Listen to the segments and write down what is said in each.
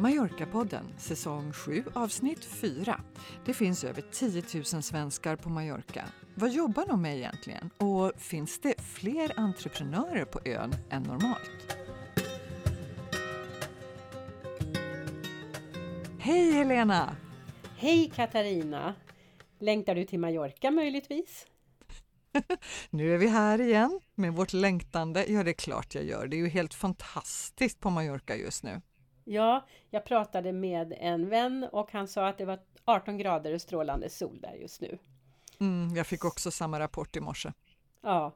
Mallorca-podden, säsong 7, avsnitt 4. Det finns över 10 000 svenskar på Mallorca. Vad jobbar de med egentligen? Och finns det fler entreprenörer på ön än normalt? Hej Helena! Hej Katarina! Längtar du till Mallorca möjligtvis? nu är vi här igen med vårt längtande. Ja, det är klart jag gör. Det är ju helt fantastiskt på Mallorca just nu. Ja, jag pratade med en vän och han sa att det var 18 grader och strålande sol där just nu. Mm, jag fick också samma rapport i morse. Ja.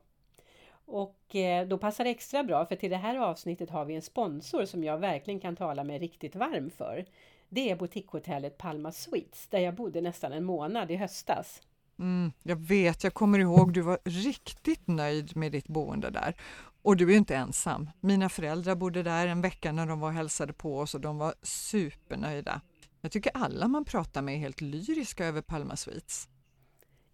Och eh, då passar det extra bra för till det här avsnittet har vi en sponsor som jag verkligen kan tala mig riktigt varm för. Det är boutiquehotellet Palma Suites där jag bodde nästan en månad i höstas. Mm, jag vet, jag kommer ihåg, du var riktigt nöjd med ditt boende där. Och du är inte ensam. Mina föräldrar bodde där en vecka när de var och hälsade på oss och de var supernöjda. Jag tycker alla man pratar med är helt lyriska över Palma Suites.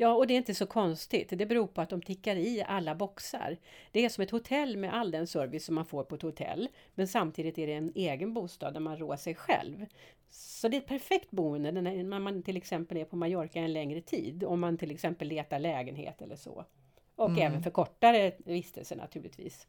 Ja, och det är inte så konstigt. Det beror på att de tickar i alla boxar. Det är som ett hotell med all den service som man får på ett hotell. Men samtidigt är det en egen bostad där man rår sig själv. Så det är ett perfekt boende när man till exempel är på Mallorca en längre tid. Om man till exempel letar lägenhet eller så. Och mm. även för kortare vistelser naturligtvis.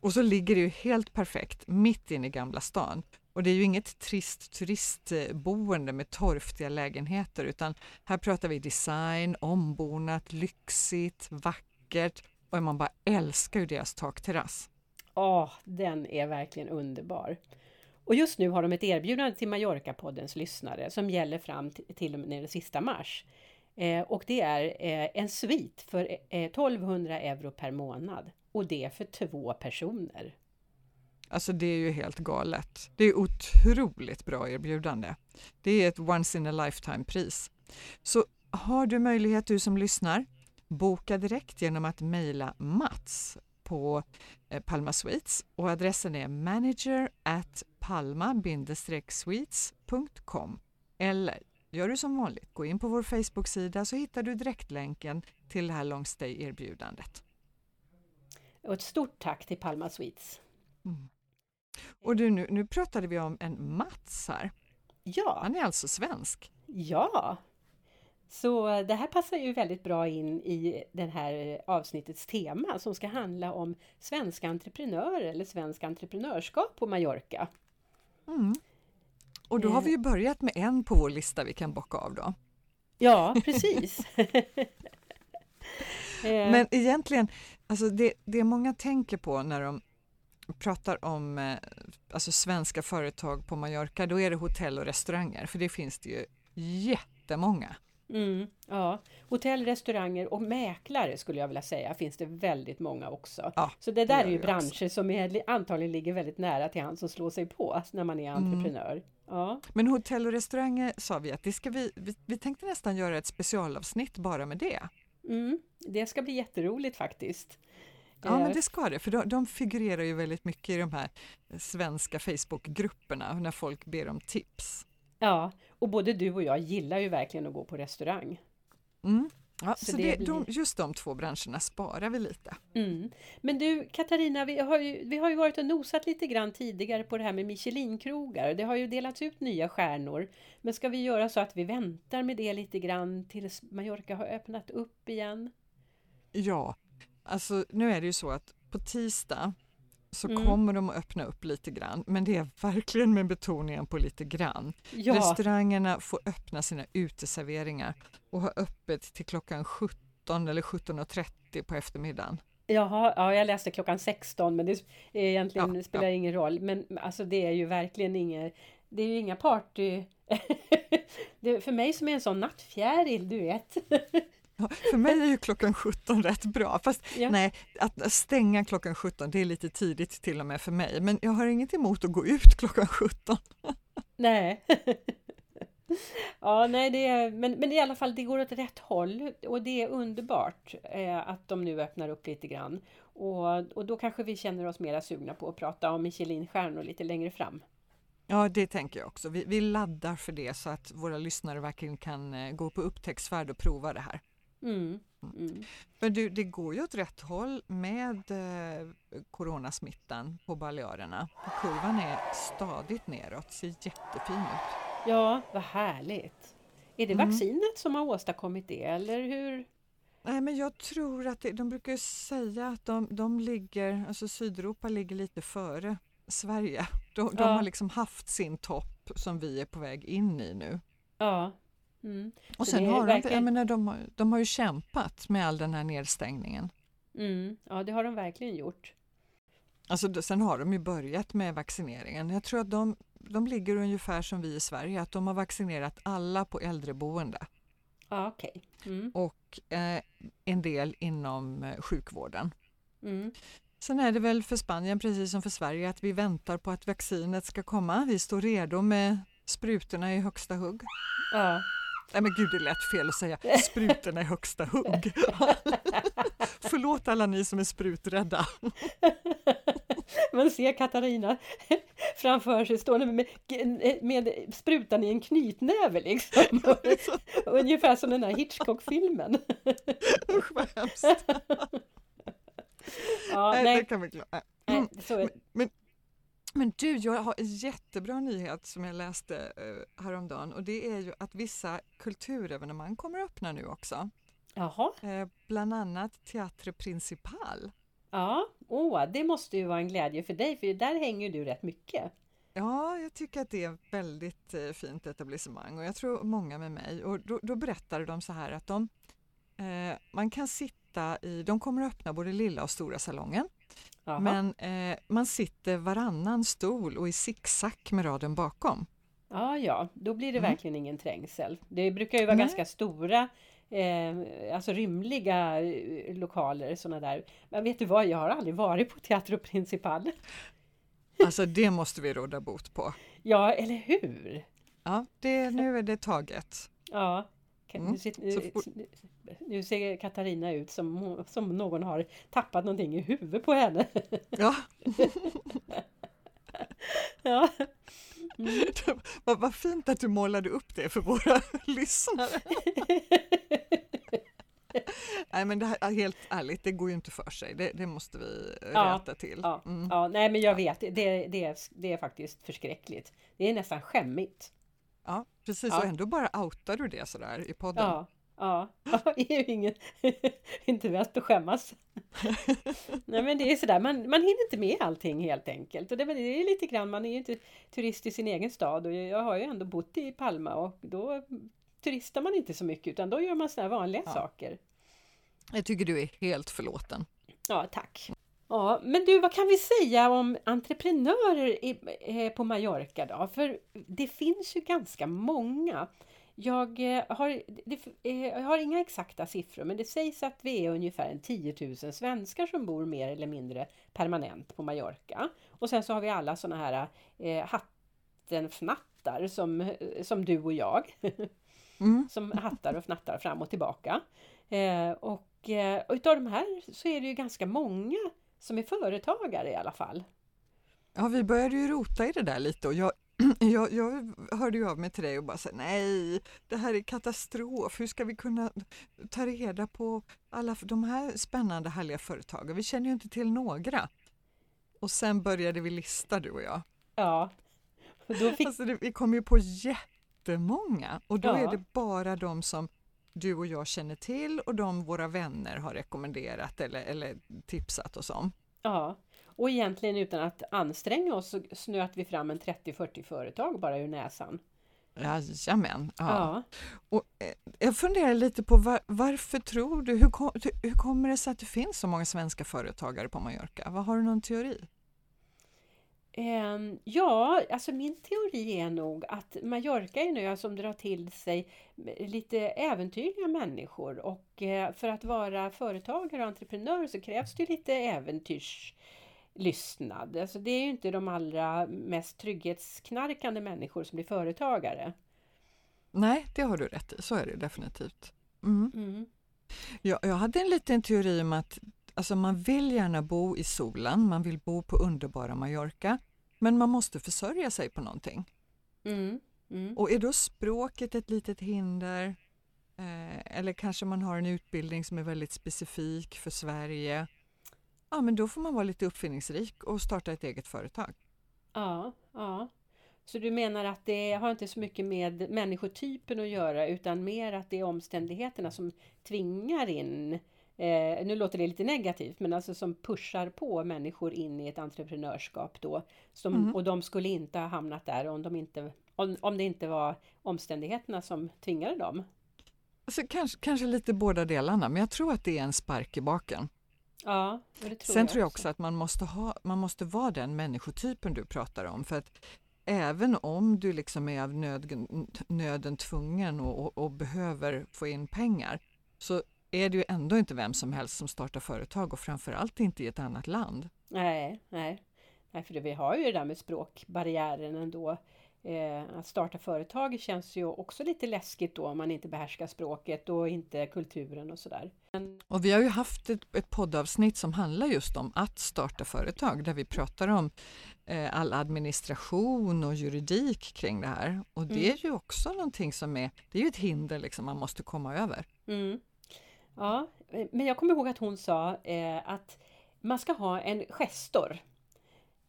Och så ligger det ju helt perfekt mitt inne i Gamla stan. Och det är ju inget trist turistboende med torftiga lägenheter utan här pratar vi design, ombonat, lyxigt, vackert och man bara älskar ju deras takterrass. Ja, den är verkligen underbar. Och just nu har de ett erbjudande till Mallorca-poddens lyssnare som gäller fram till och med den sista mars. Eh, och det är eh, en svit för eh, 1200 euro per månad och det är för två personer. Alltså det är ju helt galet. Det är otroligt bra erbjudande. Det är ett once in a lifetime pris. Så har du möjlighet du som lyssnar, boka direkt genom att mejla Mats på eh, Palma Suites och adressen är manager at palma-suites.com eller gör du som vanligt, gå in på vår Facebook-sida så hittar du direktlänken till det här long stay-erbjudandet. Och ett stort tack till Palma Suites. Mm. Och du, nu, nu pratade vi om en Mats här. Ja. Han är alltså svensk? Ja. Så det här passar ju väldigt bra in i det här avsnittets tema som ska handla om svenska entreprenörer eller svensk entreprenörskap på Mallorca. Mm. Och då har vi ju eh. börjat med en på vår lista vi kan bocka av då. Ja, precis. Eh. Men egentligen, alltså det, det många tänker på när de pratar om eh, alltså svenska företag på Mallorca, då är det hotell och restauranger, för det finns det ju jättemånga. Mm, ja, hotell, restauranger och mäklare skulle jag vilja säga finns det väldigt många också. Ja, så det där det är ju branscher också. som är, antagligen ligger väldigt nära till han som slår sig på när man är mm. entreprenör. Mm. Ja. Men hotell och restauranger sa vi att det ska vi, vi, vi tänkte nästan göra ett specialavsnitt bara med det. Mm, det ska bli jätteroligt faktiskt. Ja, men det ska det, för de, de figurerar ju väldigt mycket i de här svenska Facebookgrupperna när folk ber om tips. Ja, och både du och jag gillar ju verkligen att gå på restaurang. Mm. Ja, så, så det, blir... de, just de två branscherna sparar vi lite. Mm. Men du Katarina, vi har, ju, vi har ju varit och nosat lite grann tidigare på det här med Michelin-krogar. Det har ju delats ut nya stjärnor. Men ska vi göra så att vi väntar med det lite grann tills Mallorca har öppnat upp igen? Ja, alltså nu är det ju så att på tisdag så mm. kommer de att öppna upp lite grann, men det är verkligen med betoningen på lite grann. Ja. Restaurangerna får öppna sina uteserveringar och ha öppet till klockan 17 eller 17.30 på eftermiddagen. Jaha, ja, jag läste klockan 16 men det egentligen ja, spelar ja. ingen roll. Men alltså det är ju verkligen inget, det är ju inga party... det, för mig som är en sån nattfjäril, du vet. För mig är ju klockan 17 rätt bra, fast ja. nej, att stänga klockan 17 det är lite tidigt till och med för mig, men jag har inget emot att gå ut klockan 17. Nej. Ja, nej, det är, men, men i alla fall, det går åt rätt håll och det är underbart eh, att de nu öppnar upp lite grann. Och, och då kanske vi känner oss mera sugna på att prata om Michelinstjärnor lite längre fram. Ja, det tänker jag också. Vi, vi laddar för det så att våra lyssnare verkligen kan eh, gå på upptäcktsfärd och prova det här. Mm. Mm. Men du, det går ju åt rätt håll med eh, coronasmittan på Balearerna. Kurvan är stadigt neråt, ser jättefin ut. Ja, vad härligt. Är det Mm. vaccinet som har åstadkommit det eller hur? Nej, men jag tror att det, de brukar säga att de, de ligger, alltså Sydeuropa ligger lite före Sverige. De, de Ja. har liksom haft sin topp som vi är på väg in i nu. Ja. Mm. Och sen har de, jag menar, de, har- de har ju kämpat med all den här nedstängningen. Mm. Ja, det har de verkligen gjort. Alltså, sen har de ju börjat med vaccineringen. Jag tror att de, de ligger ungefär som vi i Sverige, att de har vaccinerat alla på äldreboende Ja, okej. Mm. och eh, en del inom eh, sjukvården. Mm. Sen är det väl för Spanien precis som för Sverige att vi väntar på att vaccinet ska komma. Vi står redo med sprutorna i högsta hugg. Ja. Nej men gud, det lät fel att säga sprutorna i högsta hugg. Förlåt alla ni som är spruträdda. Man ser Katarina framför sig stående med, med sprutan i en knytnäve liksom. Ungefär som den här Hitchcock-filmen. Usch vad hemskt. Ja, Nej, det nej, kan vi glömma. så är, Men, men du, jag har en jättebra nyhet som jag läste uh, häromdagen och det är ju att vissa kulturevenemang kommer att öppna nu också. Jaha, Eh, bland annat Teatre Principal. ja, åh, det måste ju vara en glädje för dig, för där hänger du rätt mycket. Ja, jag tycker att det är ett väldigt eh, fint etablissemang och jag tror många med mig. Och då, då berättade de så här att de, eh, man kan sitta i, de kommer att öppna både lilla och stora salongen, Jaha. men eh, man sitter varannan stol och i zigzag med raden bakom. Ja, ja, då blir det Mm. verkligen ingen trängsel. Det brukar ju vara Nej. ganska stora, eh, alltså rymliga eh, lokaler sådana där. Men vet du vad, jag har aldrig varit på Teatro Principal. Alltså det måste vi råda bot på. Ja, eller hur? Ja, det, nu är det taget. Ja. Mm, Nu, nu, ser Katarina ut som, som någon har tappat någonting i huvudet på henne. Ja, Ja, vad, vad fint att du målade upp det för våra lyssnare. Nej men det här, helt ärligt, det går ju inte för sig. Det, det måste vi eh, Ja, rätta till. ja, Mm. ja, nej men jag vet, det, det, är, det är faktiskt förskräckligt. Det är nästan skämmigt. Ja, precis. Ja. Och ändå bara outar du det sådär i podden. Ja, ja, det är ju ingen, inte värt att skämmas. Nej men det är sådär, man, man hinner inte med allting helt enkelt. Och det, det är lite grann, man är ju inte turist i sin egen stad och jag har ju ändå bott i Palma och då turistar man inte så mycket utan då gör man sådana vanliga Ja. saker. Jag tycker du är helt förlåten. Ja, tack. Ja, men du, vad kan vi säga om entreprenörer i, eh, på Mallorca då? För det finns ju ganska många. Jag eh, har, det, eh, jag har inga exakta siffror, men det sägs att vi är ungefär en 10 000 svenskar som bor mer eller mindre permanent på Mallorca. Och sen så har vi alla sådana här eh, hattenfnattar som, som du och jag Mm. som hattar och fnattar fram och tillbaka. Eh, och eh, och utav de här så är det ju ganska många som är företagare i alla fall. Ja, vi började ju rota i det där lite och jag, jag, jag hörde ju av mig till dig och bara sa nej, det här är katastrof. Hur ska vi kunna ta reda på alla de här spännande härliga företagen? Vi känner ju inte till några. Och sen började vi lista du och jag. Ja, då fick, Alltså det, vi kom ju på jättemånga och då Ja. är det bara de som du och jag känner till och de våra vänner har rekommenderat eller, eller tipsat oss om. Ja. Och egentligen utan att anstränga oss så snöt vi fram en 30-40 företag bara ur näsan. Jajamän. Ja. Ja. Och, eh, jag funderar lite på var, varför tror du, hur, hur kommer det sig att det finns så många svenska företagare på Mallorca? Vad Har du någon teori? Ehm, ja, alltså min teori är nog att Mallorca är en ö som drar till sig lite äventyrliga människor och eh, för att vara företagare och entreprenör så krävs det lite äventyrslystnad. Alltså det är ju inte de allra mest trygghetsknarkande människor som blir företagare. Nej, det har du rätt i, så är det definitivt. Mm. Mm. Jag, jag hade en liten teori om att alltså man vill gärna bo i solen, man vill bo på underbara Mallorca, men man måste försörja sig på någonting. Mm. Mm. Och är då språket ett litet hinder? Eh, eller kanske man har en utbildning som är väldigt specifik för Sverige. Ja, men då får man vara lite uppfinningsrik och starta ett eget företag. Ja, ja. Så du menar att det har inte så mycket med människotypen att göra utan mer att det är omständigheterna som tvingar in Eh, nu låter det lite negativt, men alltså som pushar på människor in i ett entreprenörskap då. Som, mm. Och de skulle inte ha hamnat där om, de inte, om, om det inte var omständigheterna som tvingade dem. Alltså, kanske, kanske lite båda delarna, men jag tror att det är en spark i baken. Ja, det tror Sen jag tror jag också att man måste, ha, man måste vara den människotypen du pratar om. För att även om du liksom är av nöd, nöden tvungen och, och, och, behöver få in pengar så är det ju ändå inte vem som helst som startar företag och framförallt inte i ett annat land. Nej, nej. nej för det, vi har ju det där med språkbarriären ändå. Eh, att starta företag känns ju också lite läskigt då om man inte behärskar språket och inte kulturen och sådär. Men... Och vi har ju haft ett, ett poddavsnitt som handlar just om att starta företag där vi pratar om eh, all administration och juridik kring det här. Och det mm. är ju också någonting som är, det är ju ett hinder liksom man måste komma över. Mm. Ja, men jag kommer ihåg att hon sa eh, att man ska ha en gestor.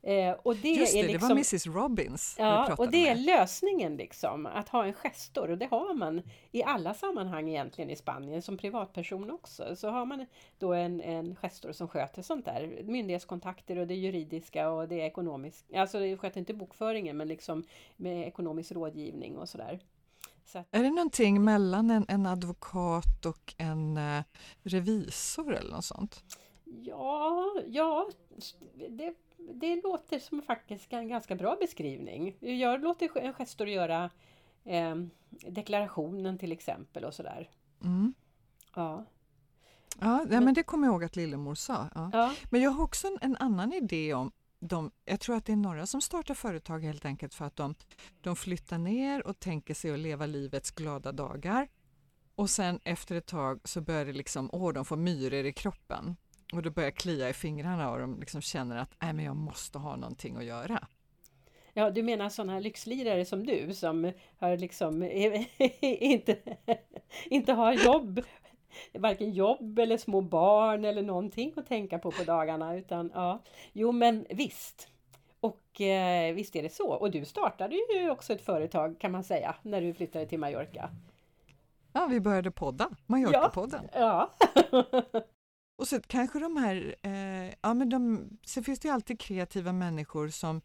Eh, och det Just det, är liksom, det var Mrs liksom- Robbins Ja, och det med. är lösningen liksom, att ha en gestor. Och det har man i alla sammanhang egentligen i Spanien, som privatperson också. Så har man då en, en gestor som sköter sånt där. Myndighetskontakter och det juridiska och det ekonomiska. Alltså det sköter inte bokföringen, men liksom med ekonomisk rådgivning och sådär. Så Är det någonting mellan en, en advokat och en eh, revisor eller något sånt? Ja, ja det, det låter som faktiskt en ganska bra beskrivning. Jag låter en gestor göra eh, deklarationen till exempel och sådär. Mm. Ja. Ja, men, men det kommer jag ihåg att Lillemor sa. Ja. ja. Men jag har också en, en annan idé om de, jag tror att det är några som startar företag helt enkelt för att de, de flyttar ner och tänker sig att leva livets glada dagar. Och sen efter ett tag så börjar det liksom, åh, de får myror i kroppen. Och då börjar klia i fingrarna och de liksom känner att Nej, men jag måste ha någonting att göra. Ja, du menar sådana lyxlirare som du som har liksom inte, inte har jobb varken jobb eller små barn eller någonting att tänka på på dagarna. Utan, ja. Jo men visst. Och eh, visst är det så. Och du startade ju också ett företag kan man säga när du flyttade till Mallorca. Ja, vi började podda, Mallorca-podden. Ja. ja. och så kanske de här, eh, ja men de, så finns det ju alltid kreativa människor som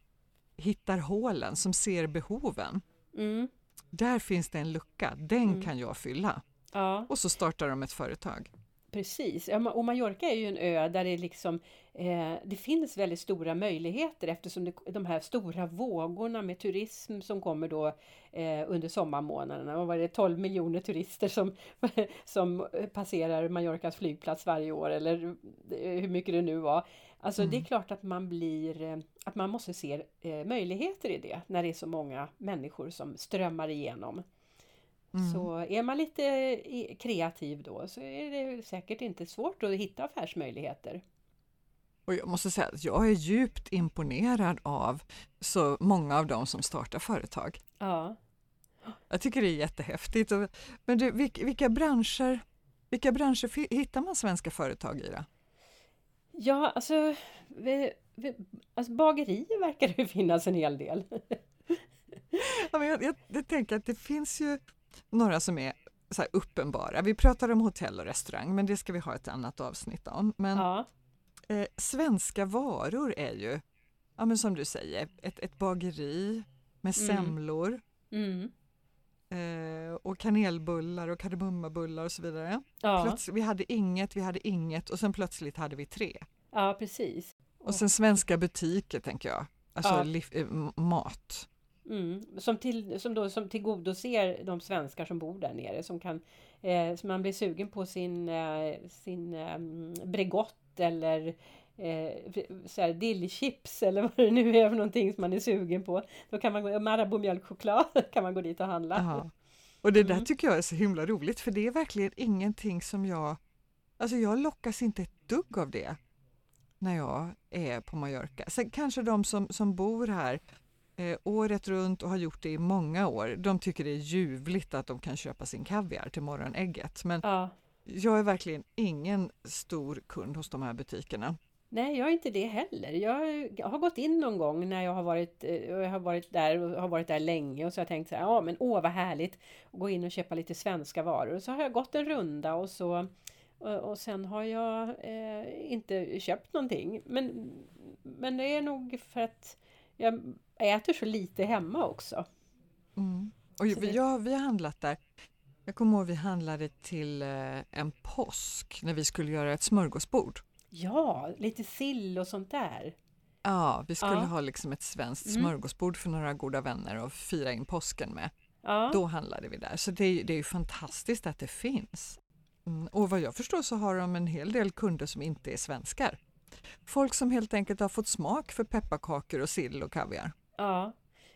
hittar hålen, som ser behoven. Mm. Där finns det en lucka, den mm. kan jag fylla. Ja. Och så startar de ett företag. Precis, och Mallorca är ju en ö där det liksom eh, det finns väldigt stora möjligheter eftersom det, de här stora vågorna med turism som kommer då eh, under sommarmånaderna. Och var det 12 miljoner turister som, som passerar Mallorcas flygplats varje år eller hur mycket det nu var. Alltså mm. det är klart att man blir eh, att man måste se eh, möjligheter i det när det är så många människor som strömmar igenom. Mm. Så är man lite kreativ då så är det säkert inte svårt att hitta affärsmöjligheter. Och jag måste säga att jag är djupt imponerad av så många av dem som startar företag. Ja. Jag tycker det är jättehäftigt. Men du, vilka branscher, vilka branscher hittar man svenska företag i? Då? Ja, alltså, vi, vi, alltså bagerier verkar det finnas en hel del. ja, men jag, jag, jag tänker att det finns ju några som är så uppenbara. Vi pratar om hotell och restaurang, men det ska vi ha ett annat avsnitt om. Men ja. eh, svenska varor är ju, ja, men som du säger, ett, ett bageri med mm. semlor mm. eh, och kanelbullar och kardemummabullar och så vidare. Ja. Plötsligt, vi hade inget, vi hade inget och sen plötsligt hade vi tre. Ja, precis. Och sen svenska butiker, tänker jag. Alltså ja. eh, mat. Mm. Som, till, som, då, som tillgodoser de svenskar som bor där nere. Som kan, eh, så man blir sugen på sin, eh, sin eh, Bregott eller eh, så dillchips eller vad det nu är för någonting som man är sugen på. Då kan man gå, Marabou mjölkchoklad kan man gå dit och handla. Aha. Och det där mm. tycker jag är så himla roligt för det är verkligen ingenting som jag, alltså jag lockas inte ett dugg av det när jag är på Mallorca. Sen kanske de som, som bor här eh, året runt och har gjort det i många år. De tycker det är ljuvligt att de kan köpa sin kaviar till morgonägget. Men Ja. jag är verkligen ingen stor kund hos de här butikerna. Nej, jag är inte det heller. Jag har gått in någon gång när jag har varit, eh, jag har varit där och har varit där länge och så har jag tänkt så här, ja men åh vad härligt att gå in och köpa lite svenska varor. Och så har jag gått en runda och så och, och sen har jag eh, inte köpt någonting. Men, men det är nog för att jag äter så lite hemma också. Mm. Och vi, ja, vi har handlat där. Jag kommer ihåg vi handlade till eh, en påsk när vi skulle göra ett smörgåsbord. Ja, lite sill och sånt där. Ja, vi skulle Ja. ha liksom ett svenskt Mm. smörgåsbord för några goda vänner och fira in påsken med. Ja, Då handlade vi där, så det, är- det är ju fantastiskt att det finns. Mm. Och vad jag förstår så har de en hel del kunder som inte är svenskar. Folk som helt enkelt har fått smak för pepparkakor och sill och kaviar. Ja,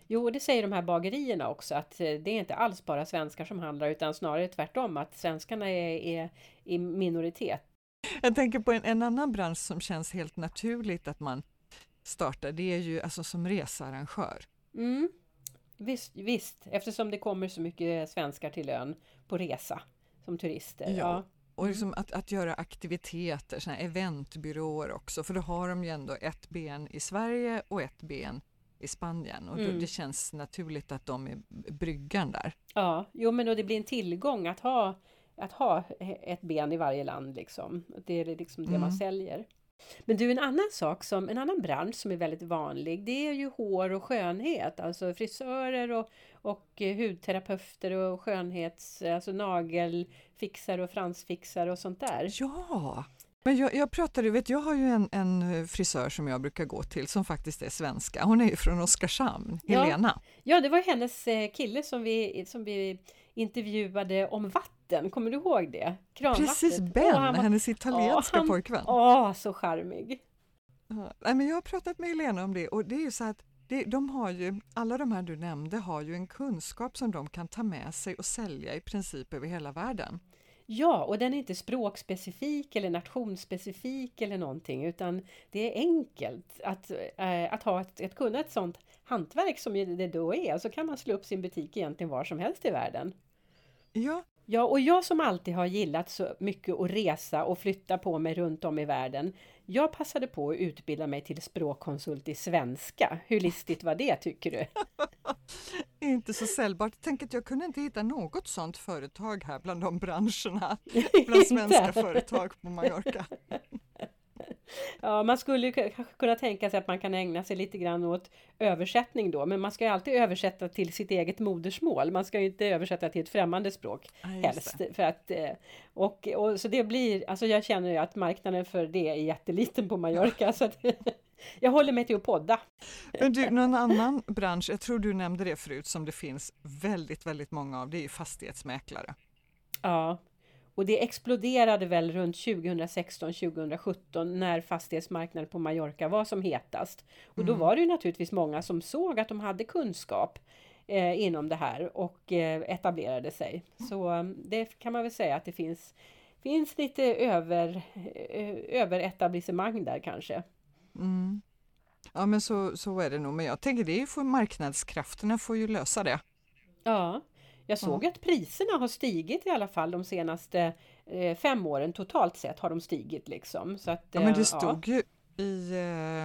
jo det säger de här bagerierna också att eh, det är inte alls bara svenskar som handlar utan snarare tvärtom att svenskarna är, är i minoritet. Jag tänker på en, en annan bransch som känns helt naturligt att man startar, det är ju alltså som researrangör. Mm. Visst, visst, eftersom det kommer så mycket svenskar till ön på resa som turister. Ja. Ja, Och liksom att, att göra aktiviteter, såna eventbyråer också, för då har de ju ändå ett ben i Sverige och ett ben i Spanien och då, Mm. det känns naturligt att de är bryggan där. ja. jo men då det blir en tillgång att ha, att ha ett ben i varje land liksom. Det är liksom det man Mm. säljer. Men du, en annan sak som, en annan bransch som är väldigt vanlig, det är ju hår och skönhet, alltså frisörer och, och eh, hudterapeuter och skönhets, alltså nagelfixare och fransfixare och sånt där. Ja! Men jag, jag pratade, vet, jag har ju en, en frisör som jag brukar gå till som faktiskt är svenska. Hon är ju från Oskarshamn, Ja. Helena. Ja, det var hennes eh, kille som vi, som vi intervjuade om vatten, kommer du ihåg det? Kranvattnet. Precis, Ben, han var- hennes italienska han- pojkvän. Åh, så charmig! Ja, men jag har pratat med Helena om det och det är ju så att det, de har ju, alla de här du nämnde har ju en kunskap som de kan ta med sig och sälja i princip över hela världen. Ja, och den är inte språkspecifik eller nationsspecifik eller någonting utan det är enkelt att, eh, att ha ett, att kunna ett sånt hantverk som det då är. Så kan man slå upp sin butik egentligen var som helst i världen. Ja, Ja, och jag som alltid har gillat så mycket att resa och flytta på mig runt om i världen. Jag passade på att utbilda mig till språkkonsult i svenska. Hur listigt var det tycker du? inte så säljbart. Tänk att jag kunde inte hitta något sånt företag här bland de branscherna, bland svenska företag på Mallorca. Ja, man skulle ju kanske kunna tänka sig att man kan ägna sig lite grann åt översättning då, men man ska ju alltid översätta till sitt eget modersmål. Man ska ju inte översätta till ett främmande språk Ja, helst. För att, eh, och, och, så det blir, alltså jag känner ju att marknaden för det är jätteliten på Mallorca. Så att, jag håller mig till att podda. Men du, någon annan bransch, jag tror du nämnde det förut, som det finns väldigt, väldigt många av, det är ju fastighetsmäklare. Ja, och det exploderade väl runt 2016-2017 när fastighetsmarknaden på Mallorca var som hetast. Och då Mm. var det ju naturligtvis många som såg att de hade kunskap eh, inom det här och eh, etablerade sig. Så eh, det kan man väl säga att det finns, finns lite över, eh, överetablissemang där kanske. Mm. Ja men så, så är det nog, men jag tänker det är ju för marknadskrafterna får ju lösa det. Ja, jag såg att priserna har stigit i alla fall de senaste eh, fem åren. Totalt sett har de stigit liksom. Så att, Ja, men eh, det stod ju i eh,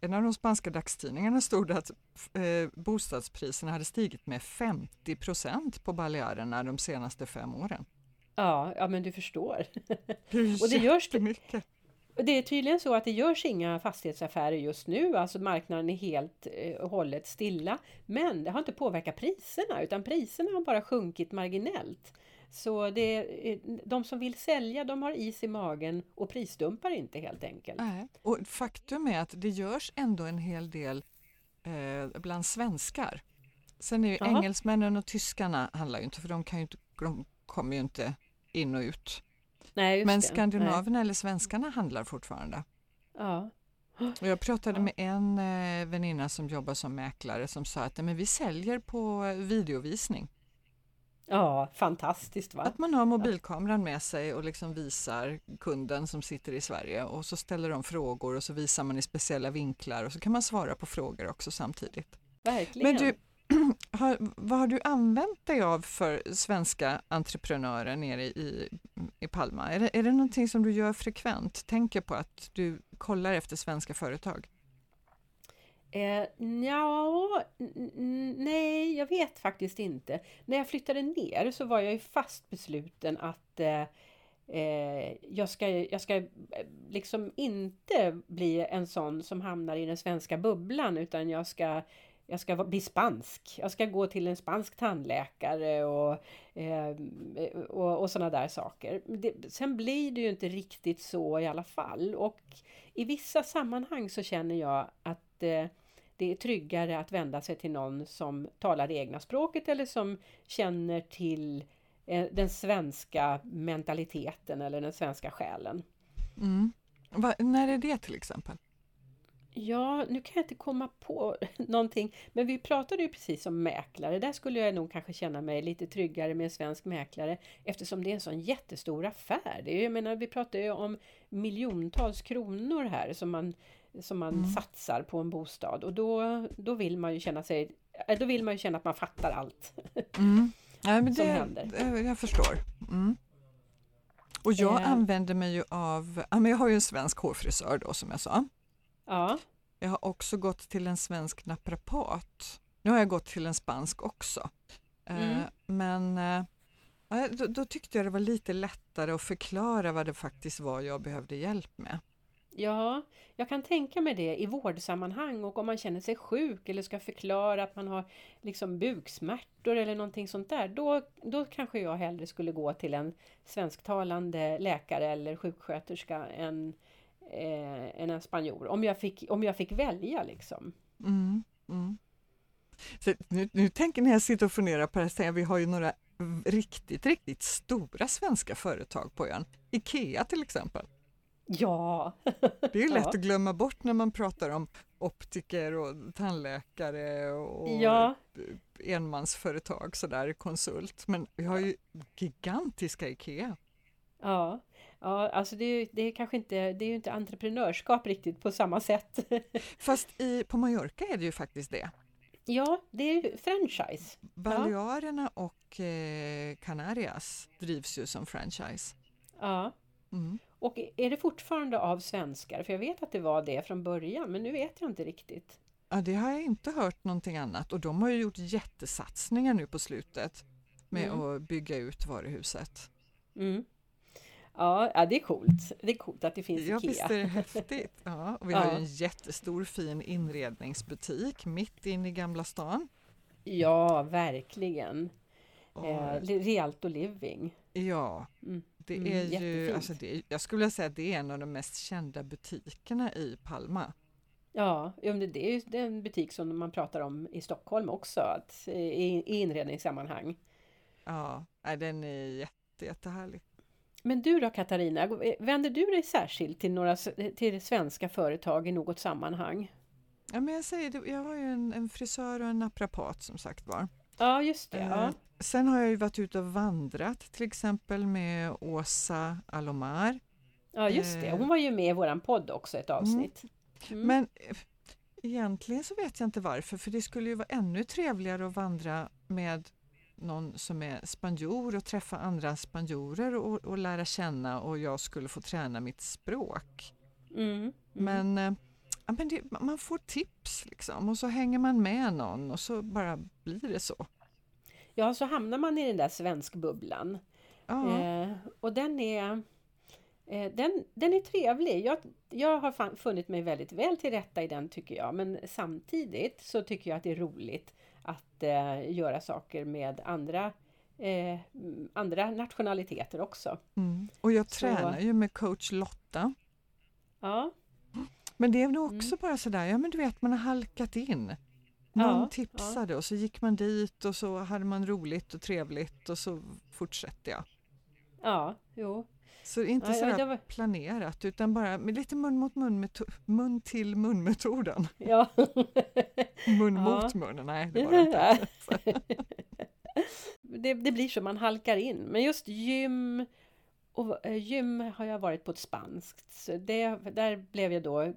en av de spanska dagstidningarna stod det att eh, bostadspriserna hade stigit med 50 procent på Balearerna de senaste fem åren. Ja, ja men du förstår. Det Och det görs det- är tydligen så att det görs inga fastighetsaffärer just nu, alltså marknaden är helt eh, och hållet stilla. Men det har inte påverkat priserna, utan priserna har bara sjunkit marginellt. Så det, eh, de som vill sälja, de har is i magen och prisdumpar inte helt enkelt. Nej. Och faktum är att det görs ändå en hel del eh, bland svenskar. Sen är ju Jaha. engelsmännen och tyskarna handlar ju inte för de, kan ju inte, de kommer ju inte in och ut. Nej, Men skandinaverna eller svenskarna handlar fortfarande. Ja. Och jag pratade Ja. med en eh, väninna som jobbar som mäklare som sa att "Nej, men vi säljer på eh, videovisning. ja, fantastiskt va? Att man har mobilkameran med sig och liksom visar kunden som sitter i Sverige och så ställer de frågor och så visar man i speciella vinklar och så kan man svara på frågor också samtidigt. verkligen. Men du, har, vad har du använt dig av för svenska entreprenörer nere i, i Palma? Är det, är det någonting som du gör frekvent? Tänker på att du kollar efter svenska företag? Eh, ja, nej, jag vet faktiskt inte. När jag flyttade ner så var jag ju fast besluten att eh, eh, jag, ska, jag ska eh, liksom inte bli en sån som hamnar i den svenska bubblan utan jag ska jag ska bli spansk. Jag ska gå till en spansk tandläkare och, eh, och, och sådana där saker. Det, sen blir det ju inte riktigt så i alla fall. Och i vissa sammanhang så känner jag att eh, det är tryggare att vända sig till någon som talar det egna språket eller som känner till eh, den svenska mentaliteten eller den svenska själen. Mm. Va, när är det till exempel? Ja, nu kan jag inte komma på någonting. Men vi pratade ju precis om mäklare. Där skulle jag nog kanske känna mig lite tryggare med en svensk mäklare eftersom det är en sån jättestor affär. Det är, jag menar, vi pratar ju om miljontals kronor här som man, som man mm. satsar på en bostad och då, då vill man ju känna sig äh, då vill man ju känna att man fattar allt mm. ja, men som det, händer. Jag förstår. Mm. Och jag eh. använder mig ju av, jag har ju en svensk hårfrisör då som jag sa. Ja. Jag har också gått till en svensk naprapat. Nu har jag gått till en spansk också. Eh, mm. Men eh, då, då, tyckte jag det var lite lättare att förklara vad det faktiskt var jag behövde hjälp med. Ja, jag kan tänka mig det i vårdsammanhang och om man känner sig sjuk eller ska förklara att man har liksom buksmärtor eller någonting sånt där. Då, då kanske jag hellre skulle gå till en svensktalande läkare eller sjuksköterska än eh, än en spanjor. Om jag fick, om jag fick välja liksom. Mm, mm. Så nu, nu tänker ni jag sitter och funderar på det här, vi har ju några riktigt, riktigt stora svenska företag på ön. IKEA till exempel. Ja! Det är lätt ja. att glömma bort när man pratar om optiker och tandläkare och ja. enmansföretag sådär, konsult. Men vi har ju gigantiska IKEA. Ja, Ja, alltså det är, det är kanske inte, det är ju inte entreprenörskap riktigt på samma sätt. Fast i, på Mallorca är det ju faktiskt det. Ja, det är franchise. Balearerna ja. och eh, Canarias drivs ju som franchise. Ja. Mm. Och är det fortfarande av svenskar? För jag vet att det var det från början, men nu vet jag inte riktigt. Ja, det har jag inte hört någonting annat och de har ju gjort jättesatsningar nu på slutet med mm. att bygga ut varuhuset. Mm. Ja, ja, det är coolt. Det är coolt att det finns ja, Ikea. Visst är det häftigt. Ja, och vi har ju en jättestor fin inredningsbutik mitt inne i Gamla stan. Ja, verkligen. Och, eh, Rialto Living. Ja, mm. det mm, är mm, ju, alltså det, jag skulle säga att det är en av de mest kända butikerna i Palma. Ja, det är ju en butik som man pratar om i Stockholm också, att, i, i inredningssammanhang. Ja, den är jätte, jättehärlig. Men du då Katarina, vänder du dig särskilt till några till svenska företag i något sammanhang? Ja, men jag, säger, jag har ju en, en frisör och en naprapat som sagt var. Ja, just det. Eh, ja. Sen har jag ju varit ute och vandrat till exempel med Åsa Alomar. Ja, just det. Eh, Hon var ju med i våran podd också ett avsnitt. Mm. Men eh, egentligen så vet jag inte varför, för det skulle ju vara ännu trevligare att vandra med någon som är spanjor och träffa andra spanjorer och, och lära känna och jag skulle få träna mitt språk. Mm, mm. Men, äh, men det, man får tips liksom och så hänger man med någon och så bara blir det så. Ja, så hamnar man i den där svenskbubblan. Ja. Eh, och den är, eh, den, den är trevlig. Jag, jag har funnit mig väldigt väl till rätta i den tycker jag. Men samtidigt så tycker jag att det är roligt att eh, göra saker med andra eh, andra nationaliteter också. Mm. Och jag tränar Så. ju med coach Lotta. Ja. Men det är nog också mm. bara sådär, ja men du vet man har halkat in. Någon ja, tipsade ja. och så gick man dit och så hade man roligt och trevligt och så fortsätter jag. Ja, jo. Så inte ja, sådär var... planerat utan bara med lite mun mot mun, mun till mun metoden. Ja. mun ja. mot mun, nej det var det inte. det, det blir så, man halkar in. Men just gym och eh, gym har jag varit på ett spanskt. Så det, där blev jag då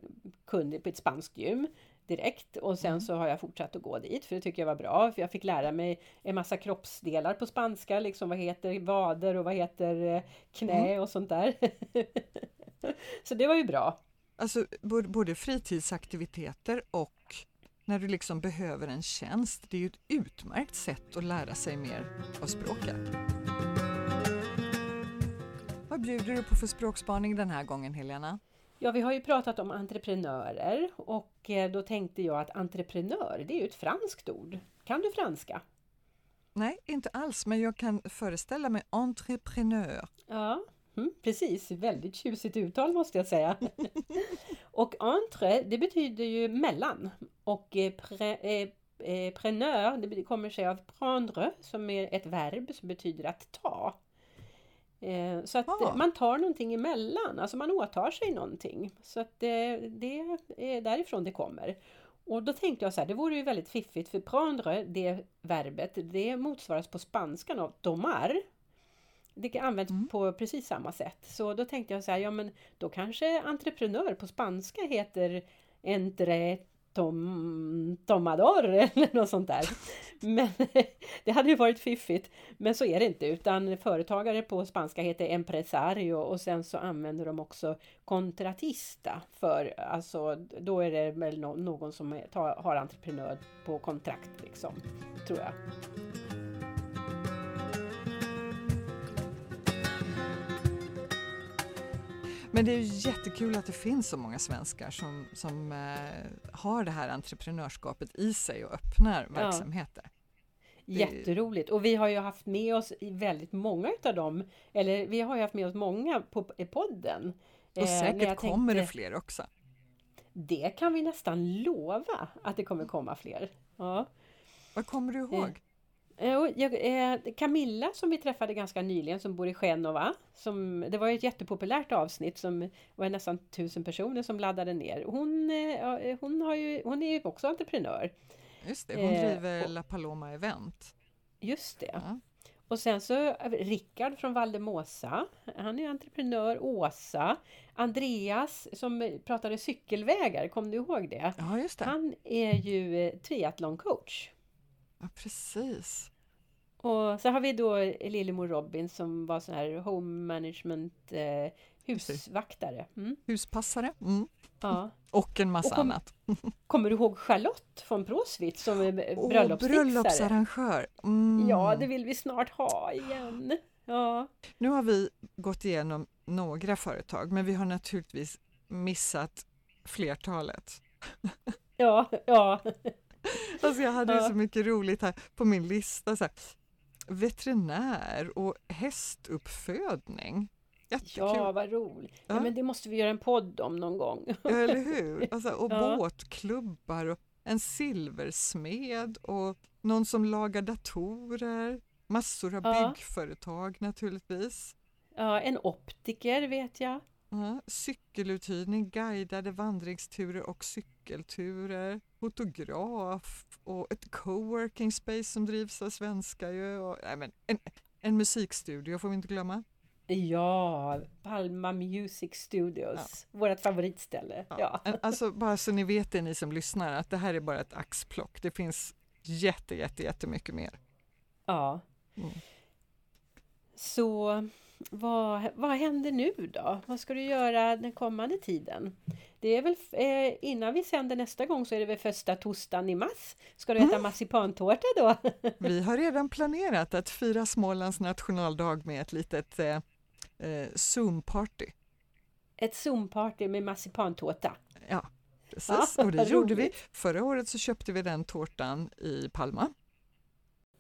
kunnig på ett spanskt gym. Direkt och sen Mm. så har jag fortsatt att gå dit för det tycker jag var bra. För jag fick lära mig en massa kroppsdelar på spanska, liksom vad heter vader och vad heter eh, knä Mm. och sånt där. så det var ju bra. Alltså både, både fritidsaktiviteter och när du liksom behöver en tjänst. Det är ju ett utmärkt sätt att lära sig mer av språket. Vad bjuder du på för språkspaning den här gången Helena? Ja, vi har ju pratat om entreprenörer och eh, då tänkte jag att entreprenör, det är ju ett franskt ord. Kan du franska? Nej, inte alls, men jag kan föreställa mig entreprenör. Ja, mm, precis. Väldigt tjusigt uttal måste jag säga. och entre, det betyder ju mellan. Och eh, pre, eh, eh, preneur, det kommer sig av prendre, som är ett verb som betyder att ta. Eh, Så att Ah. man tar någonting emellan, alltså man åtar sig någonting. Så att det, det är därifrån det kommer. Och då tänkte jag så här, det vore ju väldigt fiffigt för prendre, det verbet, det motsvaras på spanskan av tomar. Det används Mm. på precis samma sätt. Så då tänkte jag så här, ja men då kanske entreprenör på spanska heter entre tom, tomador eller något sånt där. Men det hade ju varit fiffigt. Men så är det inte utan företagare på spanska heter empresario och sen så använder de också contratista för alltså då är det väl nå- någon som tar, har entreprenör på kontrakt liksom, tror jag. Men det är ju jättekul att det finns så många svenskar som, som eh, har det här entreprenörskapet i sig och öppnar Ja. Det- Jätteroligt! Och vi har ju haft med oss väldigt många utav dem, eller vi har ju haft med oss många på podden. Och Eh, säkert jag kommer det fler också. Det kan vi nästan lova att det kommer komma fler. Ja. Vad kommer du ihåg? Eh, Jag, eh, Camilla som vi träffade ganska nyligen som bor i Genova. Som, det var ett jättepopulärt avsnitt som var nästan tusen personer som laddade ner. Hon, eh, hon, har ju, hon är ju också entreprenör. Just det, hon eh, driver och- La Paloma Event. Just det. Ja. Och sen så Rickard från Valdemosa. Han är entreprenör. Åsa. Andreas som pratade cykelvägar. Kom du ihåg det? ja, just det. Han är ju eh, triathloncoach. Ja, precis. Och så har vi då Lillemor Robin som var sån här home management eh, husvaktare. Mm, Huspassare mm. ja. och en massa Och kom- annat. Kommer du ihåg Charlotte från Bråsvit som är bröllopsfixare? bröllopsarrangör! Mm. Ja, det vill vi snart ha igen. Ja, Nu har vi gått igenom några företag, men vi har naturligtvis missat flertalet. ja, ja. Alltså jag hade Ja. så mycket roligt här på min lista. Så här, veterinär och hästuppfödning. Jättekul! Ja, vad roligt. Ja. Ja. men det måste vi göra en podd om någon gång. Ja, eller hur? Alltså, och Ja. båtklubbar och en silversmed och någon som lagar datorer. Massor av Ja. byggföretag naturligtvis. Ja, en optiker vet jag. Ja, cykeluthyrning, guidade vandringsturer och cykelturer. Fotograf och ett coworking space som drivs av svenskar. Ju. Och, nej, men en, en musikstudio får vi inte glömma. Ja, Palma Music Studios. Vårt favoritställe. Ja. En- Alltså bara så ni vet det ni som lyssnar att det här är bara ett axplock. Det finns jätte, jätte, jättemycket mer. ja. Mm. Så vad, vad händer nu då? Vad ska du göra den kommande tiden? Det är väl eh, innan vi sänder nästa gång så är det väl första torsdagen i mars. Ska du äta marsipantårta då? Vi har redan planerat att fira Smålands nationaldag med ett litet eh, eh, Zoom-party. Ett Zoom-party med marsipantårta. Ja, precis. Och det gjorde vi. Förra året så köpte vi den tårtan i Palma.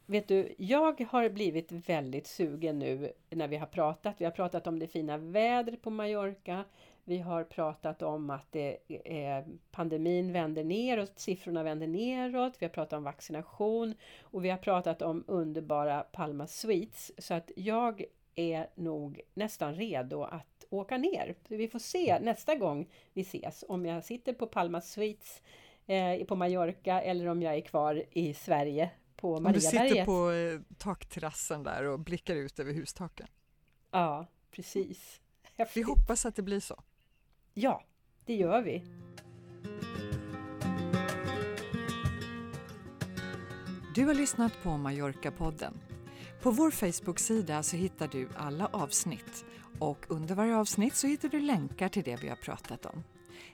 Vet du, jag har blivit väldigt sugen nu när vi har pratat. Vi har pratat om det fina vädret på Mallorca. Vi har pratat om att det, eh, pandemin vänder neråt, siffrorna vänder neråt. Vi har pratat om vaccination och vi har pratat om underbara Palma Suites. Så att jag är nog nästan redo att åka ner. Så vi får se nästa gång vi ses om jag sitter på Palma Suites eh, på Mallorca eller om jag är kvar i Sverige på Om du sitter Mariaberget. på eh, takterrassen där och blickar ut över hustaken. Ja, precis. Vi Häftigt. hoppas att det blir så. Ja, det gör vi. Du har lyssnat på Mallorca-podden. På vår Facebook-sida så hittar du alla avsnitt och under varje avsnitt så hittar du länkar till det vi har pratat om.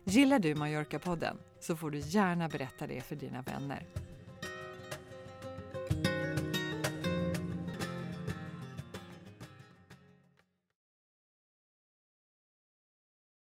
Gillar du Mallorca-podden så får du gärna berätta det för dina vänner.